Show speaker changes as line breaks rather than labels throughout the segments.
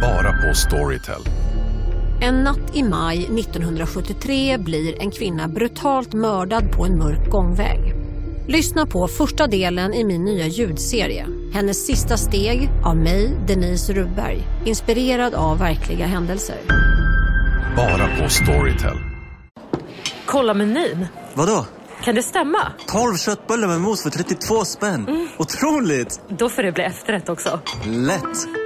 Bara på Storytel.
En natt i maj 1973 blir en kvinna brutalt mördad på en mörk gångväg. Lyssna på första delen i min nya ljudserie. Hennes sista steg av mig, Denise Rubberg. Inspirerad av verkliga händelser.
Bara på Storytel.
Kolla menyn.
Vadå?
Kan det stämma?
12 köttbullar med mos för 32 spänn. Otroligt!
Då får det bli efterrätt också.
Lätt!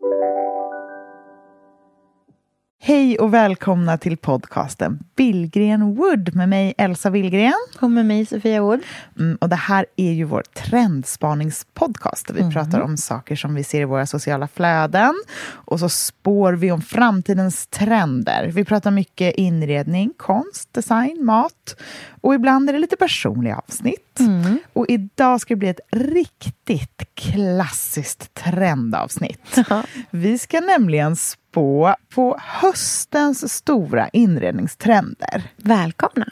Hej och välkomna till podcasten Billgren Wood med mig Elsa Billgren.
Och med mig Sofia Wood.
Mm, och det här är ju vår trendspaningspodcast där vi
Mm.
pratar om saker som vi ser i våra sociala flöden. Och så spår vi om framtidens trender. Vi pratar mycket inredning, konst, design, mat. Och ibland är det lite personliga avsnitt.
Mm.
Och idag ska det bli ett riktigt klassiskt trendavsnitt. Vi ska nämligen spå på höstens stora inredningstrender.
Välkomna.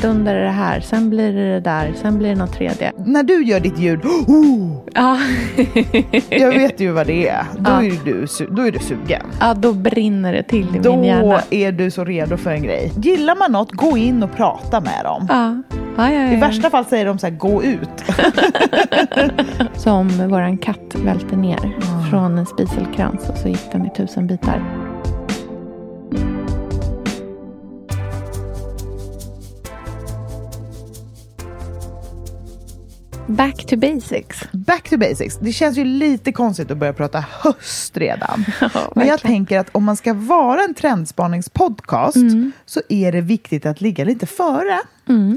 Stund är det här, sen blir det det där, sen blir det något tredje.
När du gör ditt ljud, oh,
Ja,
jag vet ju vad det är. Då,
Ja.
är, du, då är du sugen.
ja då brinner det till i
Då
min hjärna.
är du så redo för en grej. Gillar man något, gå in och prata med dem.
Ja. Ja, ja.
I värsta fall säger de så här, gå ut.
Som våran katt välte ner från en spiselkrans och så gick den i tusen bitar. Back to basics.
Back to basics. Det känns ju lite konstigt att börja prata höst redan. Men jag tänker att om man ska vara en trendspaningspodcast
Mm.
så är det viktigt att ligga lite före.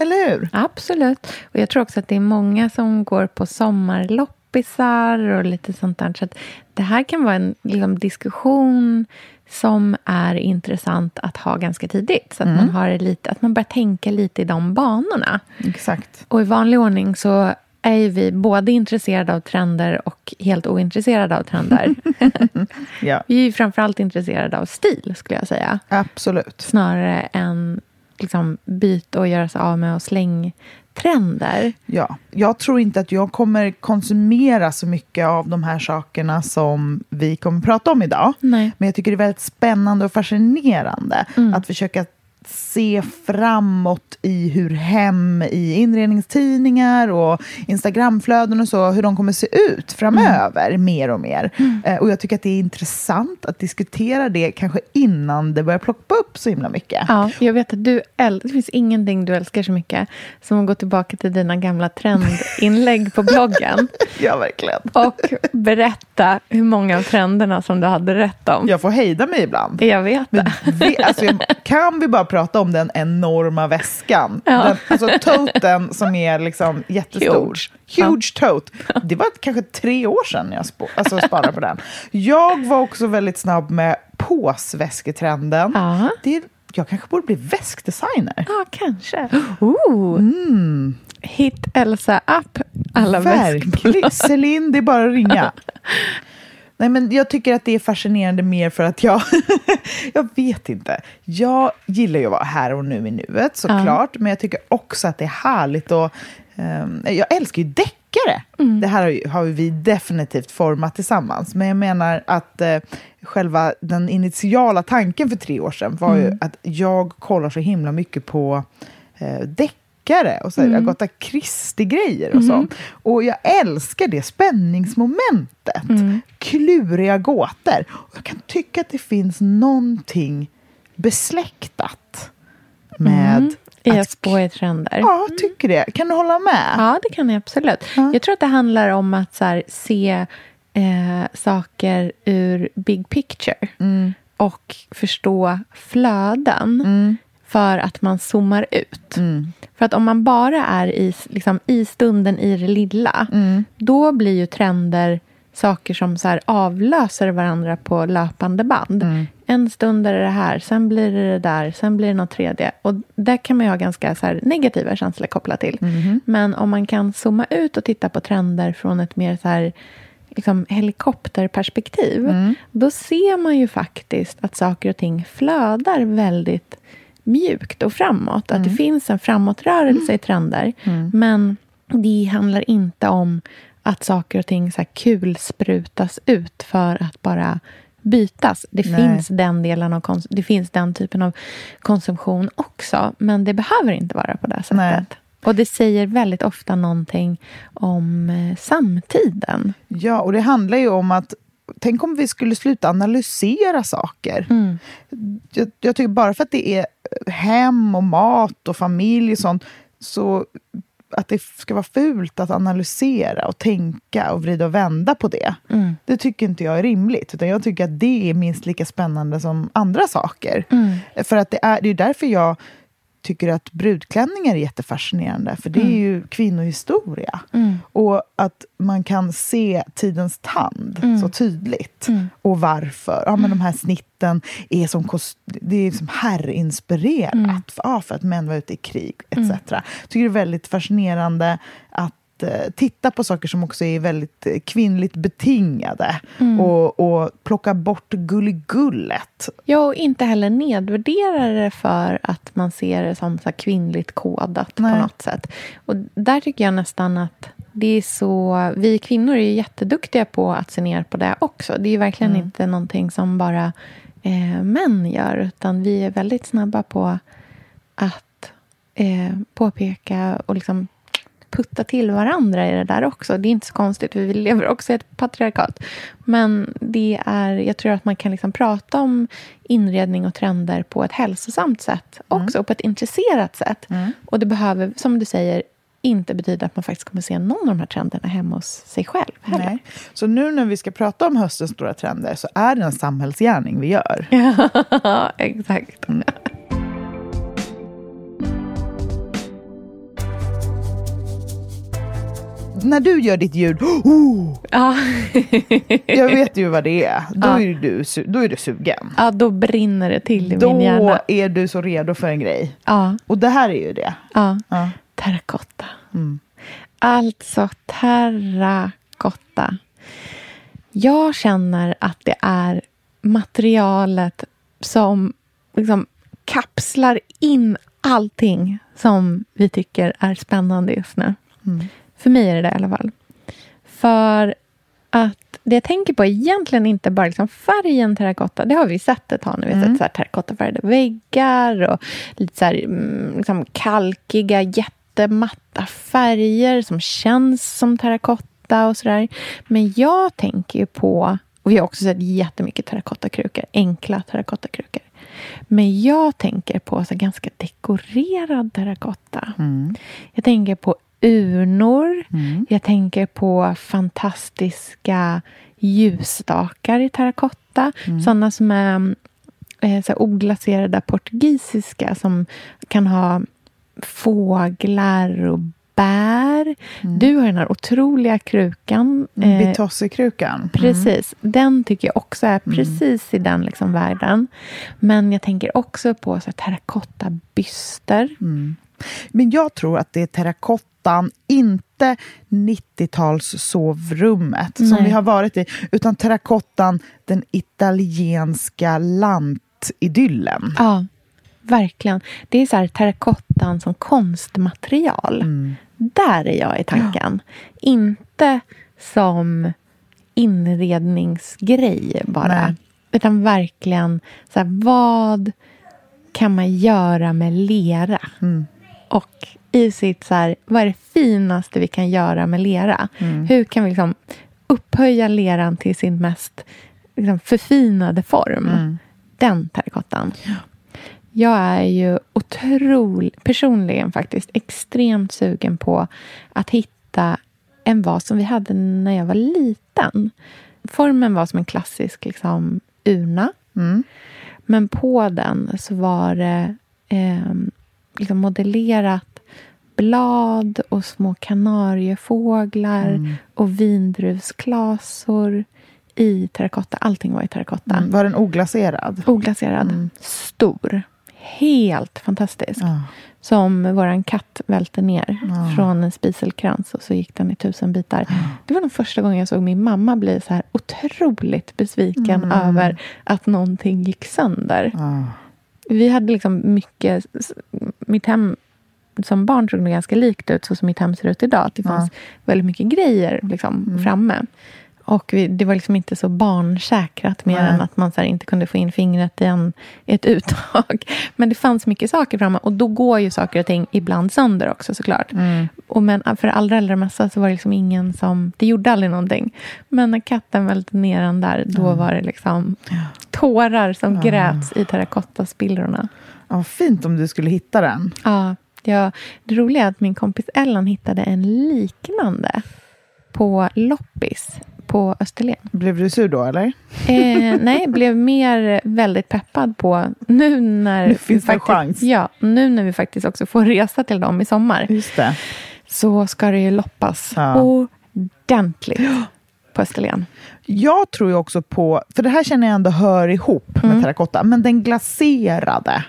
Eller hur?
Absolut. Och jag tror också att det är många som går på sommarloppisar och lite sånt där. Så att det här kan vara en liksom, diskussion som är intressant att ha ganska tidigt. Så att, man har lite, att man börjar tänka lite i de banorna.
Exakt.
Och i vanlig ordning så är ju vi både intresserade av trender och helt ointresserade av trender.
Ja,
vi är ju framförallt intresserade av stil, skulle jag säga.
absolut.
Snarare än liksom, byta och göra sig av med och slängtrender.
Ja, jag tror inte att jag kommer konsumera så mycket av de här sakerna som vi kommer prata om idag.
Nej.
Men jag tycker det är väldigt spännande och fascinerande att försöka se framåt i hur hem i inredningstidningar och Instagramflöden och så, hur de kommer se ut framöver mer och mer. Eh, och jag tycker att det är intressant att diskutera det kanske innan det börjar ploppa upp så himla mycket.
Ja, jag vet att du äl- det finns ingenting du älskar så mycket som att gå tillbaka till dina gamla trendinlägg på bloggen
Ja, verkligen.
och berätta hur många av trenderna som du hade rätt om.
Jag får hejda mig ibland.
Jag vet det.
vi, alltså, jag- kan vi bara prata om den enorma väskan?
Ja.
Den, alltså toten som är liksom jättestor.
Huge.
Huge tote. Det var kanske tre år sedan jag sp- alltså, sparade på den. Jag var också väldigt snabb med påsväsketrenden.
Ja.
Det, jag kanske borde bli väskdesigner.
Ja, kanske. Ooh. Hit Elsa up alla.
Verkligen. Celine, det är bara att ringa. Nej, men jag tycker att det är fascinerande mer för att jag... jag vet inte. Jag gillar ju att vara här och nu i nuet såklart. Men jag tycker också att det är härligt och ehm, Jag älskar ju deckare. Det här har, ju, har vi definitivt format tillsammans. Men jag menar att eh, själva den initiala tanken för tre år sedan var ju att jag kollar så himla mycket på eh, deckare och så här, Agatha Christie-grejer och sånt. Och jag älskar det spänningsmomentet. Kluriga gåtor. Och jag kan tycka att det finns någonting besläktat med...
I
att-
att spå i trender.
Ja, jag tycker det. Kan du hålla med?
Ja, det kan jag absolut. Jag tror att det handlar om att här, se eh, saker ur big picture och förstå flöden för att man zoomar ut. För att om man bara är i, liksom, i stunden i det lilla då blir ju trender saker som så avlöser varandra på löpande band.
Mm.
En stund är det det här, sen blir det det där, sen blir det något tredje. Och där kan man ju ha ganska så negativa känslor kopplat till.
Mm-hmm.
Men om man kan zooma ut och titta på trender från ett mer så här liksom helikopterperspektiv,
Mm.
då ser man ju faktiskt att saker och ting flödar väldigt mjukt och framåt. Att det finns en framåtrörelse i trender. Men det handlar inte om att saker och ting så här kul sprutas ut för att bara bytas. Det
Nej.
finns den delen av det finns den typen av konsumtion också. Men det behöver inte vara på det sättet.
Nej.
Och det säger väldigt ofta någonting om eh, samtiden.
Ja, och det handlar ju om att Tänk om vi skulle sluta analysera saker.
Mm.
Jag, jag tycker bara för att det är hem och mat och familj och sånt, så att det ska vara fult att analysera och tänka och vrida och vända på det.
Mm.
Det tycker inte jag är rimligt. Utan jag tycker att det är minst lika spännande som andra saker.
Mm.
För att det är, det är därför jag tycker att brudklänningar är jättefascinerande. För det är ju kvinnohistoria.
Mm.
Och att man kan se tidens tand
Mm.
så tydligt. Och varför. Ja, men de här snitten är som, det är som herrinspirerat.
Mm.
För, ja, för att män var ute i krig, etc. Jag tycker det är väldigt fascinerande att titta på saker som också är väldigt eh, kvinnligt betingade.
Mm.
Och, och plocka bort gulligullet.
Ja, och inte heller nedvärdera det för att man ser det som så här kvinnligt kodat
Nej.
på något sätt. Och där tycker jag nästan att det är så... Vi kvinnor är jätteduktiga på att se ner på det också. Det är verkligen
Mm.
inte någonting som bara eh, män gör, utan vi är väldigt snabba på att eh, påpeka och liksom putta till varandra i det där också. Det är inte så konstigt, för vi lever också i ett patriarkat. Men det är, jag tror att man kan liksom prata om inredning och trender på ett hälsosamt sätt också, och på ett intresserat sätt. Och det behöver, som du säger, inte betyda att man faktiskt kommer se någon av de här trenderna hemma hos sig själv heller.
Nej. Så nu när vi ska prata om höstens stora trender så är det en samhällsgärning vi gör.
Ja, exakt.
När du gör ditt ljud, oh,
Ja.
jag vet ju vad det är. Då,
Ja.
är, du, då är du sugen.
ja, då brinner det till i
Då
min hjärna.
är du så redo för en grej.
Ja.
Och det här är ju det.
Ja.
Ja.
Terrakotta.
Mm.
Alltså terrakotta. Jag känner att det är materialet som liksom kapslar in allting som vi tycker är spännande just nu.
Mm.
För mig är det det i alla fall. För att det jag tänker på är egentligen inte bara liksom färgen terrakotta. Det har vi sett ett tag nu. Vi har sett så här terrakottafärgade väggar och lite så här, mm, liksom kalkiga, jättematta färger som känns som terrakotta och sådär. Men jag tänker ju på, och vi har också sett jättemycket terrakottakrukor, enkla terrakottakrukor. Men jag tänker på så ganska dekorerad terrakotta. Jag tänker på urnor. Jag tänker på fantastiska ljusstakar i terrakotta. Sådana som är eh, så oglaserade portugisiska som kan ha fåglar och bär. Du har den här otroliga krukan. eh,
Bitossikrukan.
Precis. Den tycker jag också är precis i den liksom världen. Men jag tänker också på terrakottabyster.
Men jag tror att det är terrakottan, inte 90-talssovrummet som vi har varit i, utan terrakottan, den italienska lantidyllen.
Ja, verkligen. Det är så här terrakottan som konstmaterial. Där är jag i tanken. Inte som inredningsgrej bara.
Nej.
Utan verkligen, så här, vad kan man göra med lera? Och i sitt så här, vad är det finaste vi kan göra med lera? Hur kan vi liksom upphöja leran till sin mest liksom, förfinade form? Den terrakottan. Jag är ju otroligt, personligen faktiskt, extremt sugen på att hitta en vas som vi hade när jag var liten. Formen var som en klassisk liksom, urna. Men på den så var det eh, liksom modellerat blad och små kanariefåglar
Mm.
och vindruvsklasor i terrakotta. Allting var i terrakotta.
Mm. Var den oglaserad?
Oglaserad. Stor. Helt fantastisk.
Ja.
Som vår katt välte ner från en spiselkrans och så gick den i tusen bitar. Det var den första gången jag såg min mamma bli så här otroligt besviken över att någonting gick sönder.
Ja.
Vi hade liksom mycket... Mitt hem som barn såg nog ganska likt ut så som mitt hem ser ut idag. Att det fanns väldigt mycket grejer liksom, framme. Och vi, det var liksom inte så barnsäkrat mer
Nej.
än att man så inte kunde få in fingret i, en, i ett uttag. Men det fanns mycket saker framme och då går ju saker och ting ibland sönder också såklart. Och men för allra, allra massa så var det liksom ingen som... Det gjorde aldrig någonting. Men när katten välte ner den där, då var det liksom tårar som gräts i terrakottaspillrorna.
Ja, fint om du skulle hitta den.
Ja, ja, det roliga är att min kompis Ellen hittade en liknande på loppis på Österlen.
Blev du sur då, eller?
Eh, nej, blev mer väldigt peppad på nu när...
Nu finns det chans.
Ja, nu när vi faktiskt också får resa till dem i sommar
Just det.
så ska det ju loppas
Ja.
ordentligt på Österlen.
Jag tror ju också på, för det här känner jag ändå hör ihop med terrakotta, men den glaserade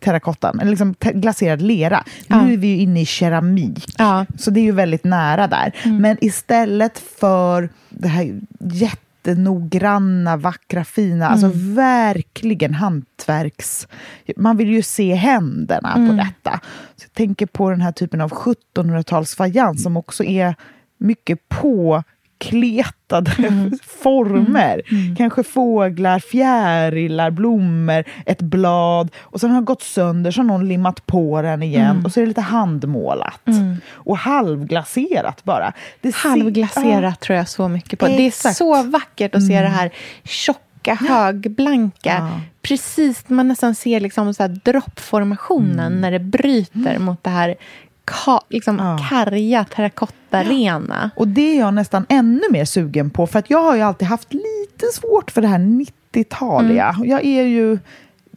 terrakottan, eller liksom te- glaserad lera.
Ja.
Nu är vi ju inne i keramik,
Ja.
så det är ju väldigt nära där. Men istället för det här jättenoggranna, vackra, fina, alltså verkligen hantverks... Man vill ju se händerna på detta. Så jag tänker på den här typen av 1700-talsfajans som också är mycket på kletade former. Kanske fåglar, fjärilar, blommor, ett blad. Och sen har det gått sönder, så har någon limmat på den igen. Och så är det lite handmålat. Och halvglaserat bara. Det ser-
Halvglaserat tror jag så mycket på. Det är
Exakt.
så vackert att se det här tjocka, högblanka.
Ja.
Precis, man nästan ser liksom så droppformationen när det bryter mot det här ka, liksom
Ja.
karga terrakottarena.
Och det är jag nästan ännu mer sugen på, för att jag har ju alltid haft lite svårt för det här 90-taliga. Jag är ju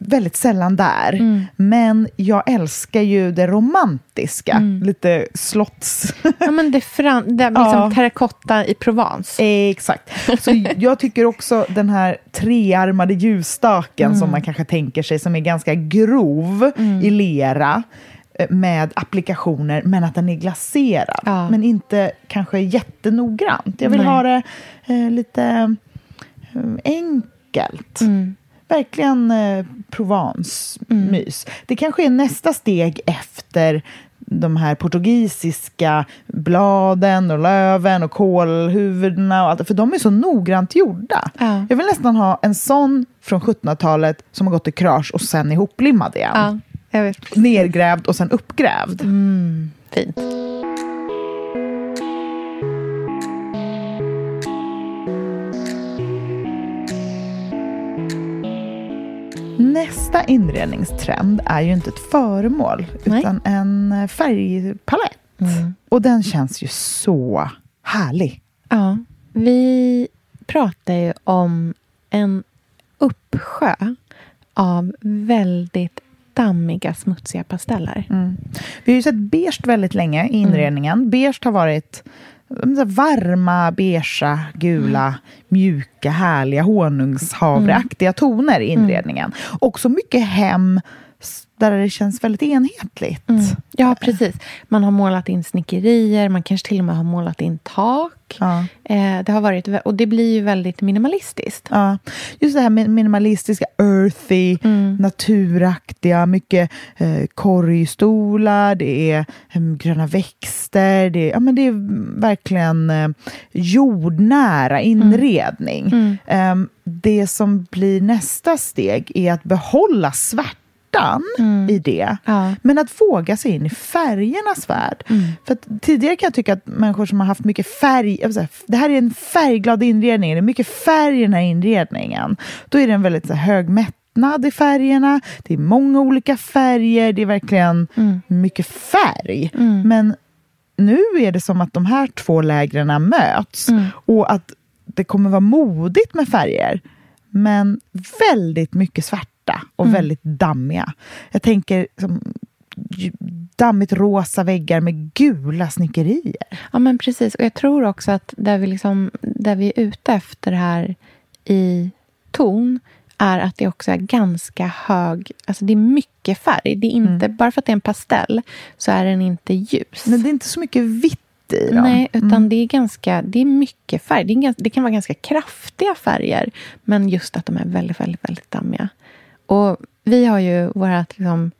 väldigt sällan där, men jag älskar ju det romantiska. Lite slotts...
Ja, men det, fram, det är liksom
Ja.
terrakotta i Provence.
Exakt. Så jag tycker också den här trearmade ljusstaken som man kanske tänker sig, som är ganska grov i lera med applikationer, men att den är glaserad.
Ja.
Men inte kanske jättenoggrant. Jag vill
Nej.
ha det eh, lite eh, enkelt. Verkligen eh, Provence-mys. Det kanske är nästa steg efter de här portugisiska bladen och löven och kålhuvudena och allt, för de är så noggrant gjorda.
Ja.
Jag vill nästan ha en sån från 1700-talet som har gått i krasch och sen ihoplimmad igen.
Ja, jag vet.
Nergrävd och sen uppgrävd.
Fint.
Nästa inredningstrend är ju inte ett föremål,
Nej.
utan en färgpalett. Och den känns ju så härlig.
Ja, vi pratar ju om en uppsjö av väldigt dammiga, smutsiga pasteller.
Vi har ju sett beige väldigt länge i inredningen. Beige har varit mm, varma, beigea, gula, mjuka, härliga, honungshavreaktiga toner i inredningen. Också mycket hem där det känns väldigt enhetligt.
Ja, precis. Man har målat in snickerier, man kanske till och med har målat in tak.
Ja.
Eh, det har varit, och det blir ju väldigt minimalistiskt.
Ja, just det här med minimalistiska, earthy, naturaktiga, mycket eh, korgstolar, det är eh, gröna växter, det är, ja, men det är verkligen eh, jordnära inredning. Ehm, det som blir nästa steg är att behålla svärtan i det,
Ja.
men att våga sig in i färgernas värld. För att tidigare kan jag tycka att människor som har haft mycket färg, säga, det här är en färgglad inredning, det är mycket färg i den här inredningen. Då är det en väldigt så här, hög mättnad i färgerna, det är många olika färger, det är verkligen mycket färg. Men nu är det som att de här två lägren möts. Och att det kommer vara modigt med färger, men väldigt mycket svarta och väldigt dammiga. Jag tänker som, dammigt rosa väggar med gula snickerier.
Ja, men precis. Och jag tror också att där vi, liksom, där vi är ute efter här i ton är att det också är ganska hög... Alltså det är mycket färg. Det är inte,
Mm.
Bara för att det är en pastell så är den inte ljus.
Men det är inte så mycket vitt i dem.
Nej, utan
Mm.
det, är ganska, det är mycket färg. Det, är det kan vara ganska kraftiga färger, men just att de är väldigt, väldigt, väldigt dammiga. Och vi har ju vårt liksom,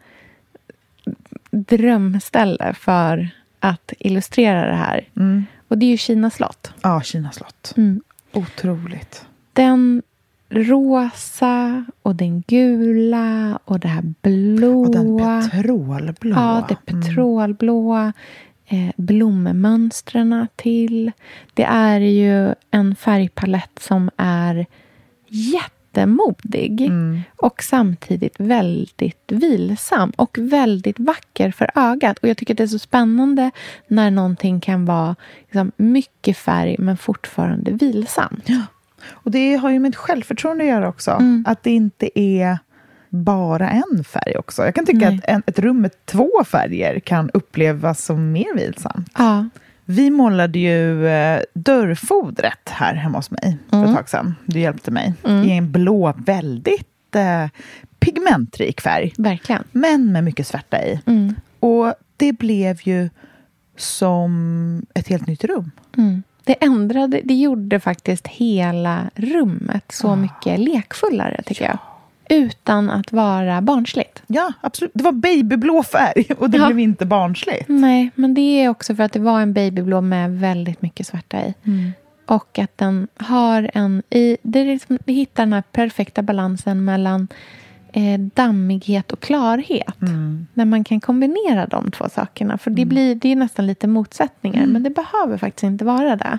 drömställe för att illustrera det här.
Mm.
Och det är ju Kina slott.
Ja, Kina slott.
Mm.
Otroligt.
Den rosa och den gula och det här blåa.
Och den petrolblå.
Ja, det petrolblåa. Eh, blommönstren till. Det är ju en färgpalett som är jättemodig
Mm.
och samtidigt väldigt vilsam och väldigt vacker för ögat. Och Jag tycker det är så spännande när någonting kan vara liksom, mycket färg men fortfarande vilsam.
Och det har ju med självförtroende att göra också.
Mm.
Att det inte är bara en färg också. Jag kan tycka
Nej.
att en, ett rum med två färger kan upplevas som mer vilsamt.
Ja.
Vi målade ju eh, dörrfodret här hemma hos mig för
Mm.
ett tag sedan. Du hjälpte mig. I en blå, väldigt eh, pigmentrik färg.
Verkligen.
Men med mycket svärta i.
Mm.
Och det blev ju som ett helt nytt rum.
Mm. Det ändrade, det gjorde faktiskt hela rummet så mycket lekfullare, tycker jag. Utan att vara barnsligt.
Ja, absolut. Det var babyblå färg och det
Ja.
blev inte barnsligt.
Nej, men det är också för att det var en babyblå med väldigt mycket svarta i. Och att den har en... I, det, är liksom, det hittar den här perfekta balansen mellan eh, dammighet och klarhet. När man kan kombinera de två sakerna. För det, blir, det är nästan lite motsättningar, men det behöver faktiskt inte vara det.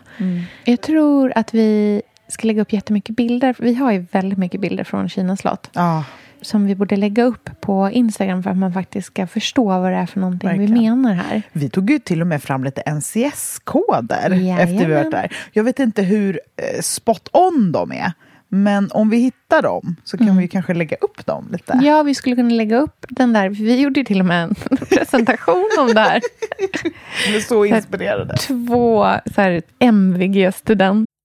Jag tror att vi ska lägga upp jättemycket bilder. Vi har ju väldigt mycket bilder från Kina slott
Ja,
som vi borde lägga upp på Instagram för att man faktiskt ska förstå vad det är för någonting vi
Verkligen.
menar här.
vi tog ju till och med fram lite NCS-koder
Jajamän.
efter vi varit där. Jag vet inte hur eh, spot on de är, men om vi hittar dem så kan vi ju kanske lägga upp dem lite.
Ja, vi skulle kunna lägga upp den där. Vi gjorde ju till och med en presentation om det här.
Vi är så inspirerade.
Två så här, MVG-studenter.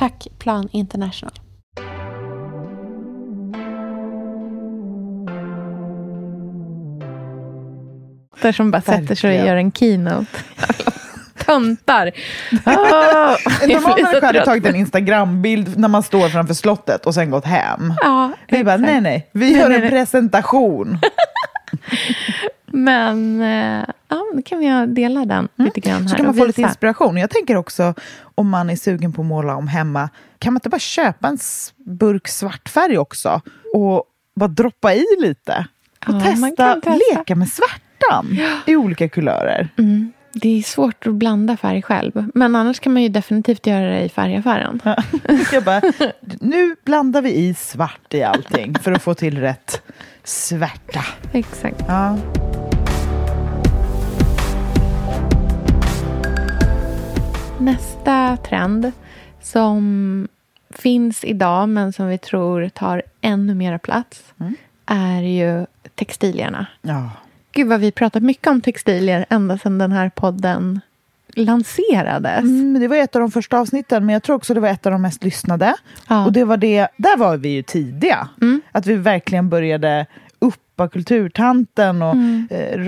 Tack Plan International. Där som bara sätter sig och gör en keynote. Töntar. Jag blir
Normalt
så
hade tagit en Instagrambild när man står framför slottet och sen gått hem.
Ja,
Vi bara,
exakt.
nej nej, vi gör
nej,
en
nej.
presentation.
Men eh, ja, då kan vi dela den lite grann här.
Mm. Så kan man få lite inspiration. Jag tänker också, om man är sugen på att måla om hemma, kan man inte bara köpa en burk svartfärg också och bara droppa i lite? Och
Ja,
testa,
testa.
leka med svärtan i olika kulörer.
Mm. Det är svårt att blanda färg själv. Men annars kan man ju definitivt göra det i färgaffären.
Jag bara, nu blandar vi i svart i allting för att få till rätt svärta.
Exakt.
Ja.
Nästa trend som finns idag men som vi tror tar ännu mera plats
Mm.
är ju textilierna.
ja.
Gud vad vi pratat mycket om textilier ända sedan den här podden lanserades.
Mm, det var ett av de första avsnitten, men jag tror också det var ett av de mest lyssnade.
Ja.
Och det var det, där var vi ju tidiga. Att vi verkligen började uppa kulturtanten och mm. eh,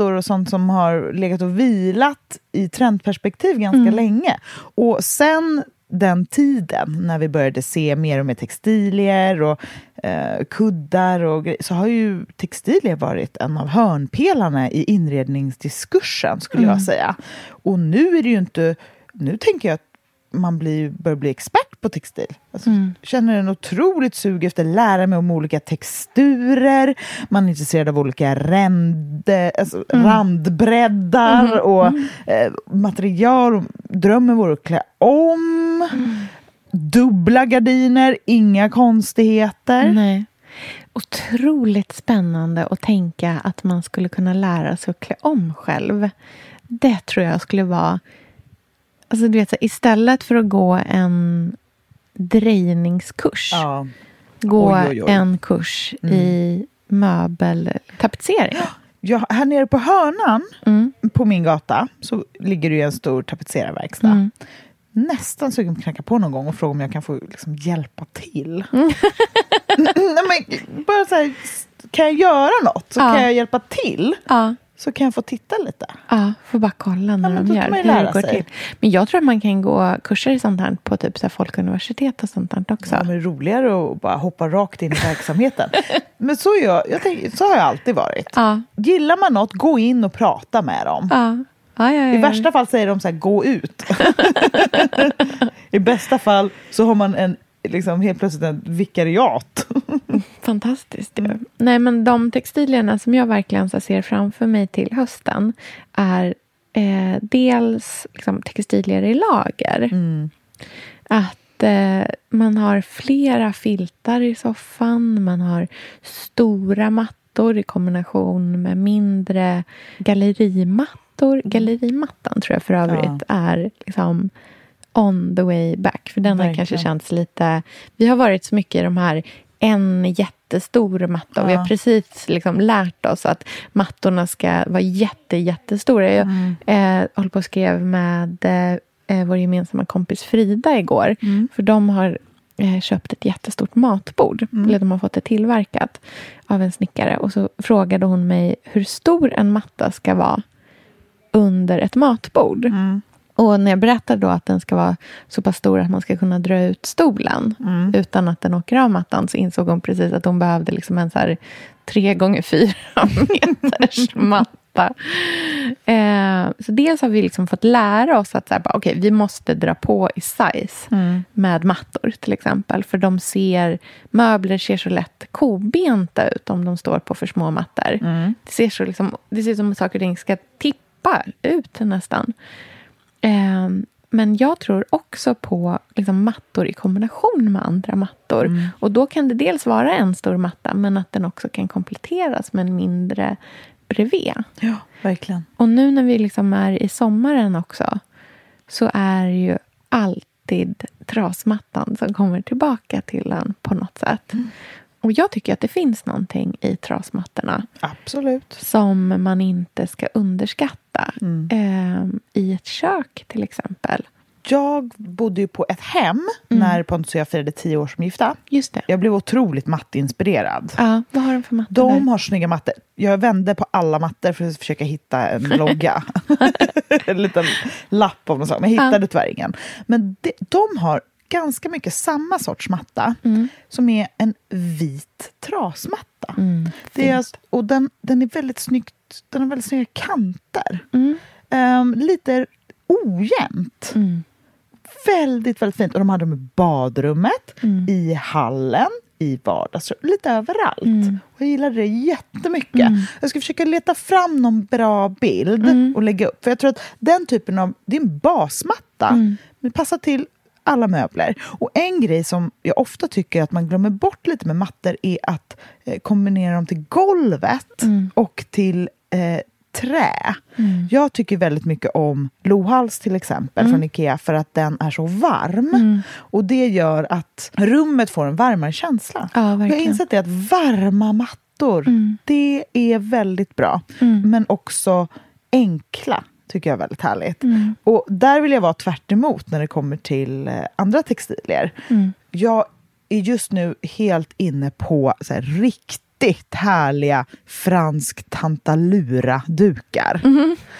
rörlakarmattor och sånt som har legat och vilat i trendperspektiv ganska
Mm.
länge. Och sen den tiden när vi började se mer och mer textilier och eh, kuddar och så har ju textilier varit en av hörnpelarna i inredningsdiskursen skulle
Mm.
jag säga. Och nu är det ju inte, nu tänker jag att man blir, börjar bli expert på textil. Alltså,
Mm.
Känner en otroligt sug efter att lära mig om olika texturer. Man är intresserad av olika rände, alltså
Mm.
randbreddar och eh, material. Och Drömmen vore att klä om.
Mm.
Dubbla gardiner, inga konstigheter.
Nej. Otroligt spännande att tänka att man skulle kunna lära sig att klä om själv. Det tror jag skulle vara... Alltså du vet, så istället för att gå en drejningskurs,
Ja.
gå
Oj, oj, oj.
en kurs i möbeltapetsering.
Ja, här nere på hörnan
Mm.
på min gata så ligger det en stor tapetserarverkstad.
Mm.
Nästan sugen på att knacka på någon gång och fråga om jag kan få liksom, hjälpa till.
Mm.
Nej, men, bara så här, kan jag göra något så
Ja.
kan jag hjälpa till.
Ja.
Så kan jag få titta lite.
Ja, får bara kolla när
Ja,
de gör. hur det går
sig.
till. Men jag tror att man kan gå kurser i sånt här på typ så folkuniversitet och sånt här också.
Ja, men det är roligare att bara hoppa rakt in i verksamheten. men så, jag, jag tänker, så har jag alltid varit.
Ja.
Gillar man något, gå in och prata med dem.
Ja. Ja, ja, ja.
I värsta fall säger de så här, gå ut. I bästa fall så har man en, liksom, helt plötsligt en vikariat.
Fantastiskt.
Mm.
Nej, men de textilierna som jag verkligen ser framför mig till hösten är eh, dels liksom, textilier i lager.
Mm.
Att eh, man har flera filtar i soffan, man har stora mattor i kombination med mindre gallerimattor. Gallerimattan tror jag för övrigt är liksom on the way back. För den har
Verkligen.
kanske känts lite... Vi har varit så mycket i de här en jättestor matta. Och vi har precis liksom lärt oss att mattorna ska vara jätte, jättestora. Jag
Mm.
eh, håller på och skrev med eh, vår gemensamma kompis Frida igår.
Mm.
För de har eh, köpt ett jättestort matbord.
Mm.
Eller de har fått det tillverkat av en snickare. Och så frågade hon mig hur stor en matta ska vara under ett matbord.
Mm.
Och när jag berättade då att den ska vara så pass stor att man ska kunna dra ut stolen
Mm.
utan att den åker av mattan så insåg hon precis att hon behövde liksom en så här tre gånger fyra meters matta. Eh, så dels har vi liksom fått lära oss att så här, bara, okay, vi måste dra på i size
Mm.
med mattor till exempel. För de ser, möbler ser så lätt kobenta ut om de står på för små mattor.
Mm.
Det, ser så liksom, det ser ut som att saker och ting ska tippa ut nästan. Eh, men jag tror också på liksom, mattor i kombination med andra mattor.
Mm.
Och då kan det dels vara en stor matta men att den också kan kompletteras med en mindre bredvid.
Ja, verkligen.
Och nu när vi liksom är i sommaren också så är ju alltid trasmattan som kommer tillbaka till en på något sätt. Och jag tycker att det finns någonting i trasmattorna
Absolut.
som man inte ska underskatta.
Mm.
Eh, I ett kök till exempel.
Jag bodde ju på ett hem
Mm.
när Pontus och jag firade tio år som gifta.
Just det.
Jag blev otroligt mattinspirerad.
Ja, vad har de för mattor
De
där?
har snygga mattor. Jag vände på alla mattor för att försöka hitta en logga. en liten lapp av något slag. Men jag hittade tyvärr ingen. Men de, de har ganska mycket samma sorts matta.
Mm.
Som är en vit trasmatta.
Mm,
det är,
fint.
och den, den är väldigt snyggt. Den har väldigt snygga kanter.
Mm.
Ehm, lite ojämnt.
Mm.
Väldigt, väldigt fint. Och de hade dem i badrummet,
Mm.
i hallen, i vardagsrummet, lite överallt.
Mm.
Och jag gillade det jättemycket. Jag ska försöka leta fram någon bra bild
Mm.
och lägga upp. För jag tror att den typen av, det är en basmatta.
Mm.
Men passar till alla möbler. Och en grej som jag ofta tycker att man glömmer bort lite med mattor är att eh, kombinera dem till golvet
Mm.
och till eh, trä. Jag tycker väldigt mycket om Lohals till exempel från Ikea för att den är så varm. Och det gör att rummet får en varmare känsla.
Ja,
jag har insett det att varma mattor, det är väldigt bra. Men också enkla. Tycker jag är väldigt härligt. Och där vill jag vara tvärt emot när det kommer till eh, andra textilier. Jag är just nu helt inne på så här, riktigt härliga fransk tantalura-dukar.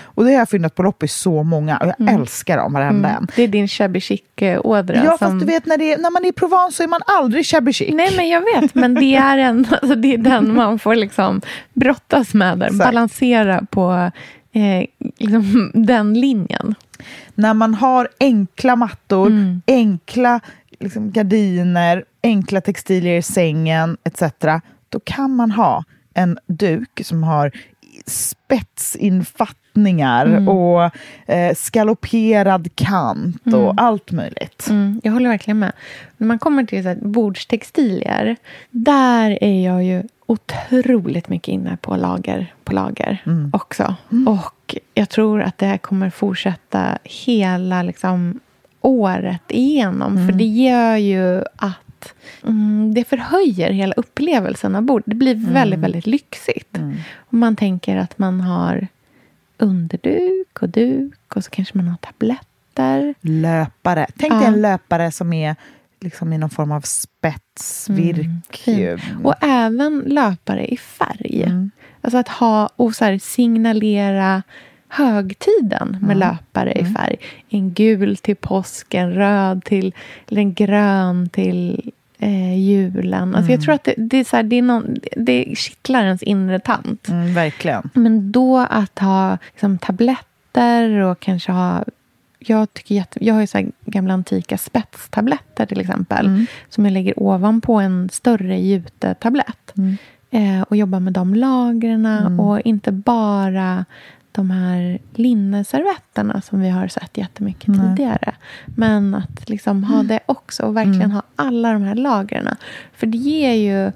Och det har jag funnit på loppis så många och jag älskar dem varenda en.
Det är din shabby chic-ådra.
Ja,
som...
fast du vet när, är, när man är i Provence så är man aldrig shabby chic.
Nej, men jag vet. Men det är, en, alltså det är den man får liksom brottas med. Där, balansera på eh, liksom den linjen.
När man har enkla mattor,
Mm.
enkla liksom, gardiner, enkla textilier i sängen etc. Då kan man ha en duk som har spetsinfattningar
Mm.
och eh, skaloperad kant och allt möjligt.
Mm, jag håller verkligen med. När man kommer till så här, bordstextilier, där är jag ju otroligt mycket inne på lager på lager också. Och jag tror att det här kommer fortsätta hela liksom, året igenom. För det gör ju att mm, det förhöjer hela upplevelsen av bord. Det blir väldigt, väldigt lyxigt. Och man tänker att man har underduk och duk och så kanske man har tabletter.
Löpare. Tänk dig en löpare som är liksom i någon form av spetsvirk.
fin. Och även löpare i färg. Alltså att ha och så här, signalera högtiden med löpare i färg. En gul till påsk, en röd till, eller en grön till eh, julen. Alltså jag tror att det, det, är så här, det, är någon, det kittlar ens inre tant.
Mm, verkligen.
Men då att ha liksom, tabletter och kanske ha... Jag, tycker jätte, jag har ju så gamla antika spetstabletter till exempel. Som jag lägger ovanpå en större jutetablett. Eh, och jobbar med de lagren. Och inte bara de här linneservetterna som vi har sett jättemycket tidigare. Men att liksom ha det också och verkligen ha alla de här lagren. För det ger ju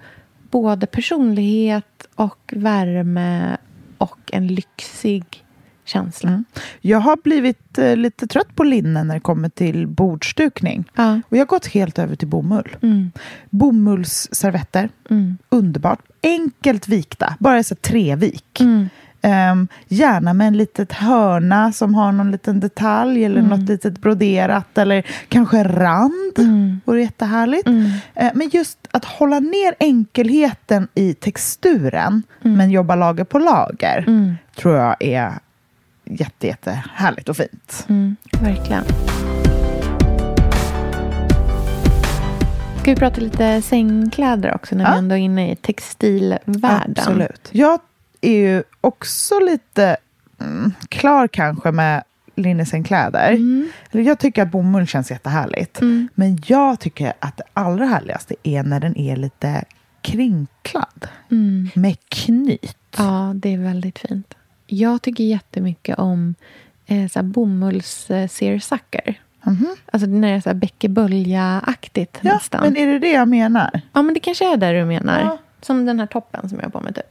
både personlighet och värme och en lyxig känsla.
Jag har blivit eh, lite trött på linne när det kommer till bordsdukning.
Ja.
Och jag har gått helt över till bomull.
Mm.
Bomullsservetter,
Mm.
underbart. Enkelt vikta, bara så trevik.
Mm.
Ehm, gärna med en litet hörna som har någon liten detalj eller
Mm.
något litet broderat eller kanske rand.
Mm.
Vore jättehärligt.
Mm.
Eh, men just att hålla ner enkelheten i texturen men jobba lager på lager
Mm.
tror jag är jätte, jätte härligt och fint.
Mm. Verkligen. Ska vi prata lite sängkläder också när
Ja.
vi ändå är inne i textilvärlden?
Absolut. Jag är ju också lite mm, klar kanske med linnesängkläder.
Mm.
Jag tycker att bomull känns jättehärligt.
Mm.
Men jag tycker att det allra härligaste är när den är lite krinklad.
Mm.
Med knyt.
Ja, det är väldigt fint. Jag tycker jättemycket om eh, så här bomullsseersacker.
Mhm.
Alltså när det är så här bäckebölja-aktigt
Ja,
nästan.
men är det det jag menar?
Ja, men det kanske är det du menar.
Ja.
Som den här toppen som jag har på mig typ.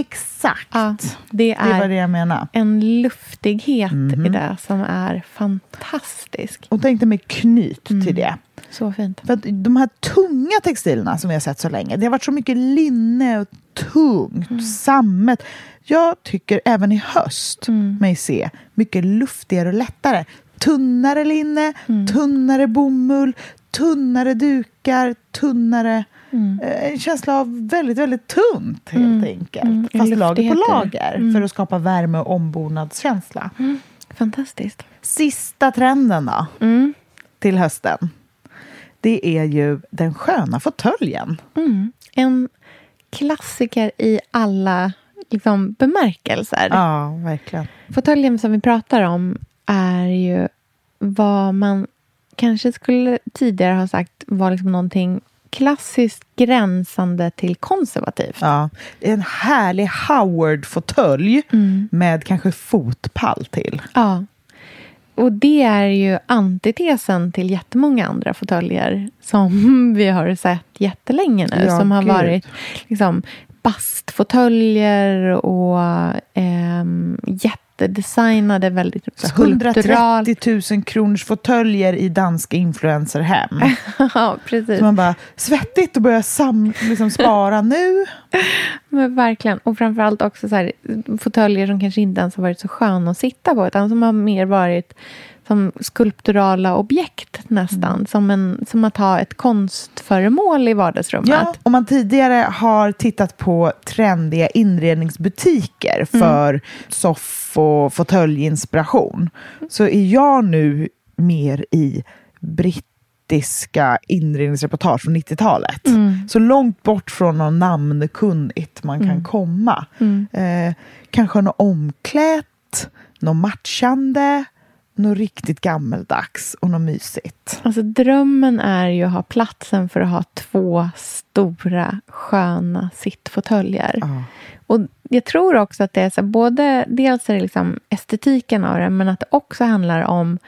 Exakt.
Ja, det
Det
är
var det jag menade.
en luftighet
Mhm.
i det som är fantastisk.
Och tänkte med knyt
Mm.
till det.
Så fint.
För de här tunga textilerna som vi har sett så länge, det har varit så mycket linne och tungt,
Mm.
sammet. Jag tycker även i höst
Mm.
mig se mycket luftigare och lättare. Tunnare linne,
Mm.
tunnare bomull, tunnare dukar, tunnare...
Mm.
eh, En känsla av väldigt, väldigt tunt helt
Mm.
enkelt.
Mm,
Fast lager på lager
Mm.
för att skapa värme och ombonadskänsla.
Fantastiskt.
Sista trenden då,
Mm.
till hösten. Det är ju den sköna fåtöljen.
Mm. En klassiker i alla liksom, bemärkelser.
Ja, verkligen.
Fåtöljen som vi pratar om är ju vad man kanske skulle tidigare ha sagt var liksom någonting klassiskt gränsande till konservativt.
Ja. En härlig Howard-fåtölj
Mm.
med kanske fotpall till.
Ja. Och det är ju antitesen till jättemånga andra fåtöljer som vi har sett jättelänge nu.
Ja,
som har
gud.
varit liksom bastfåtöljer och ehm, jättedesignade, väldigt skulpturalt.
130 000 kronors fåtöljer i danska influencerhem.
ja, precis.
Så man bara, svettigt att börja sam, liksom spara nu.
Men verkligen. Och framförallt också så här, fåtöljer som kanske inte ens har varit så sköna att sitta på, utan som har mer varit som skulpturala objekt nästan. Mm. Som, en, som att ha ett konstföremål i vardagsrummet.
Ja, om man tidigare har tittat på trendiga inredningsbutiker mm. för mm. soff och fåtöljinspiration så är jag nu mer i brittiska inredningsreportage från 90-talet. Mm. Så långt bort från något namnkunnigt man kan mm. komma. Mm. Eh, kanske något omklätt, något matchande något riktigt gammeldags och något mysigt.
Alltså drömmen är ju att ha platsen för att ha två stora sköna sittfåtöljer. Ja. Och jag tror också att det är så både, dels är det liksom estetiken av det, men att det också handlar om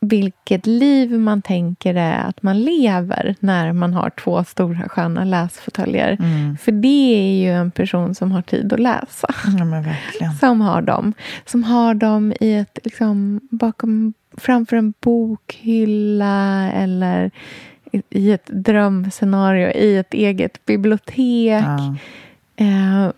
vilket liv man tänker är att man lever när man har två stora sköna läsfåtöljer. Mm. För det är ju en person som har tid att läsa.
Ja,
som har dem. Som har dem i ett, liksom, bakom, framför en bokhylla eller i ett drömscenario i ett eget bibliotek. Ja. Eh,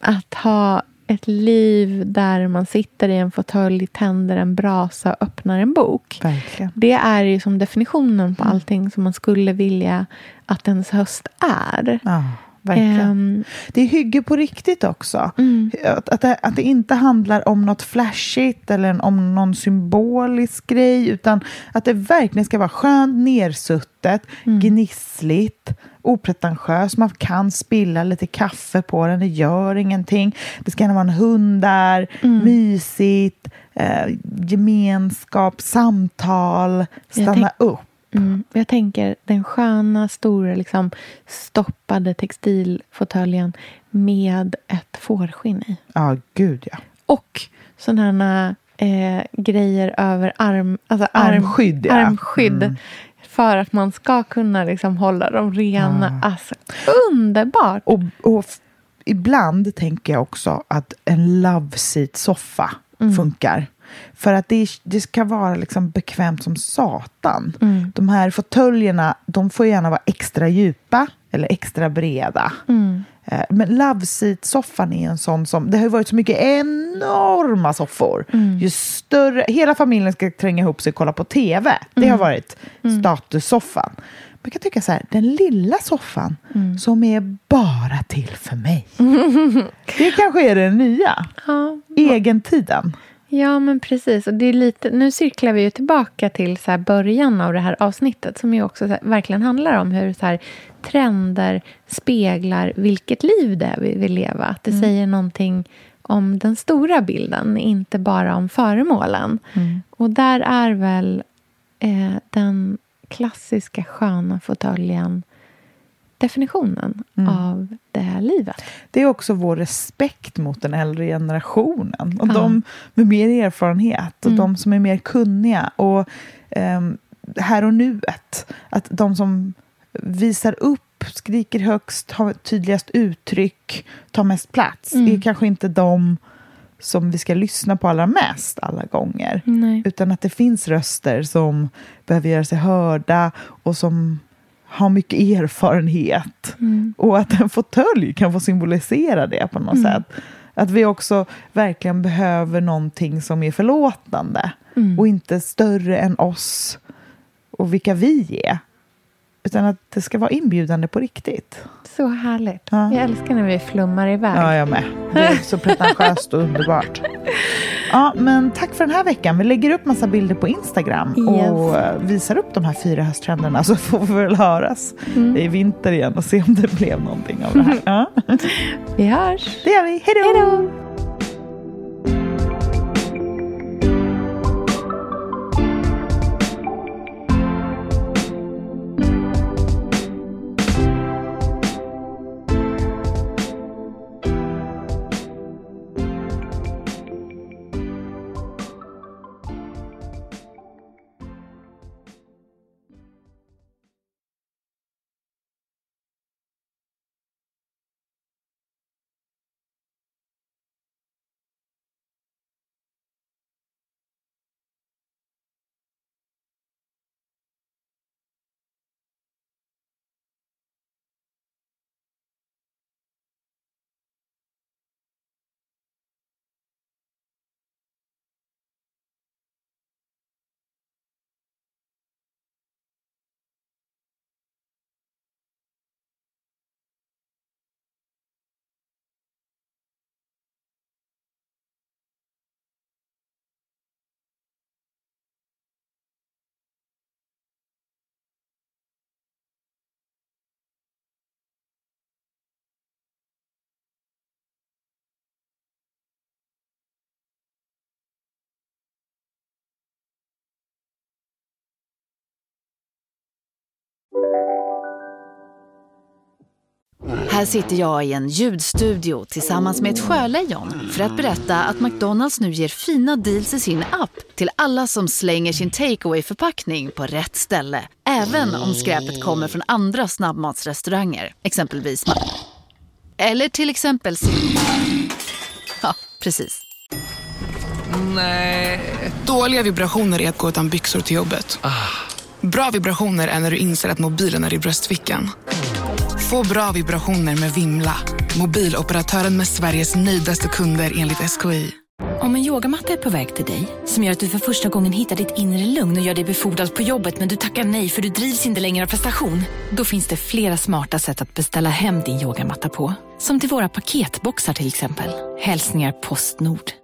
att ha ett liv där man sitter i en fåtölj, tänder en brasa och öppnar en bok.
Verkligen.
Det är ju som definitionen på mm. allting som man skulle vilja att ens höst är.
Ja, verkligen. Um, det är hygge på riktigt också. Mm. Att, att, det, att det inte handlar om något flashigt eller om någon symbolisk grej utan att det verkligen ska vara skönt nersuttet, mm. gnissligt opretentiös. Man kan spilla lite kaffe på den, det gör ingenting. Det ska gärna vara en hund där, mm. mysigt, eh, gemenskap, samtal, stanna upp.
Mm. Jag tänker den sköna, stora, liksom, stoppade textilfåtöljen med ett fårskinn i.
Ja, gud ja.
Och sådana eh, grejer över arm, alltså
arm, armskydd. Ja.
armskydd. Mm för att man ska kunna liksom hålla dem rena. Ja. Alltså, underbart!
Och, och ibland tänker jag också att en love seat-soffa mm. funkar. För att det, det ska vara liksom bekvämt som satan. Mm. De här fåtöljerna, de får gärna vara extra djupa eller extra breda. Mm. Eh, men Love Seat-soffan är en sån som... Det har ju varit så mycket enorma soffor. Mm. Ju större... Hela familjen ska tränga ihop sig och kolla på tv. Det har mm. varit mm. statussoffan. Man kan tycka så här, den lilla soffan mm. som är bara till för mig. det kanske är det nya. Ja. Egentiden.
Ja, men precis. Och det är lite, nu cirklar vi ju tillbaka till så början av det här avsnittet som ju också verkligen handlar om hur så här, trender speglar vilket liv det är vi vill leva. Att det mm. säger någonting om den stora bilden, inte bara om föremålen. Mm. Och där är väl eh, den klassiska sköna fåtöljen definitionen mm. av det här livet.
Det är också vår respekt mot den äldre generationen och ja. de med mer erfarenhet och mm. de som är mer kunniga. Och um, här och nuet. Att de som visar upp, skriker högst, har tydligast uttryck, tar mest plats, mm. är kanske inte de som vi ska lyssna på allra mest alla gånger.
Nej.
Utan att det finns röster som behöver göra sig hörda och som har mycket erfarenhet. Mm. Och att en fåtölj kan få symbolisera det på något mm. sätt. Att vi också verkligen behöver någonting som är förlåtande mm. och inte större än oss och vilka vi är. Utan att det ska vara inbjudande på riktigt.
Så härligt. Ja. Jag älskar när vi flummar iväg.
Ja, jag med. Det är så pretentiöst och underbart. Ja, men tack för den här veckan. Vi lägger upp massa bilder på Instagram yes. och visar upp de här fyra hösttrenderna så får vi väl höras mm. i vinter igen och se om det blev någonting av det här. Ja.
Vi hörs.
Det gör vi. Hej då!
Här sitter jag i en ljudstudio tillsammans med ett sjölejon för att berätta att McDonalds nu ger fina deals i sin app till alla som slänger sin takeaway förpackning på rätt ställe. Även om skräpet kommer från andra snabbmatsrestauranger, exempelvis Eller till exempel Ja, precis.
Dåliga vibrationer är att gå utan byxor till jobbet. Bra vibrationer är när du inser att mobilen är i bröstfickan. Få bra vibrationer med Vimla. Mobiloperatören med Sveriges nöjdaste kunder enligt SKI.
Om en yogamatta är på väg till dig, som gör att du för första gången hittar ditt inre lugn och gör dig befordrad på jobbet men du tackar nej för du drivs inte längre av prestation. Då finns det flera smarta sätt att beställa hem din yogamatta på. Som till våra paketboxar till exempel. Hälsningar Postnord.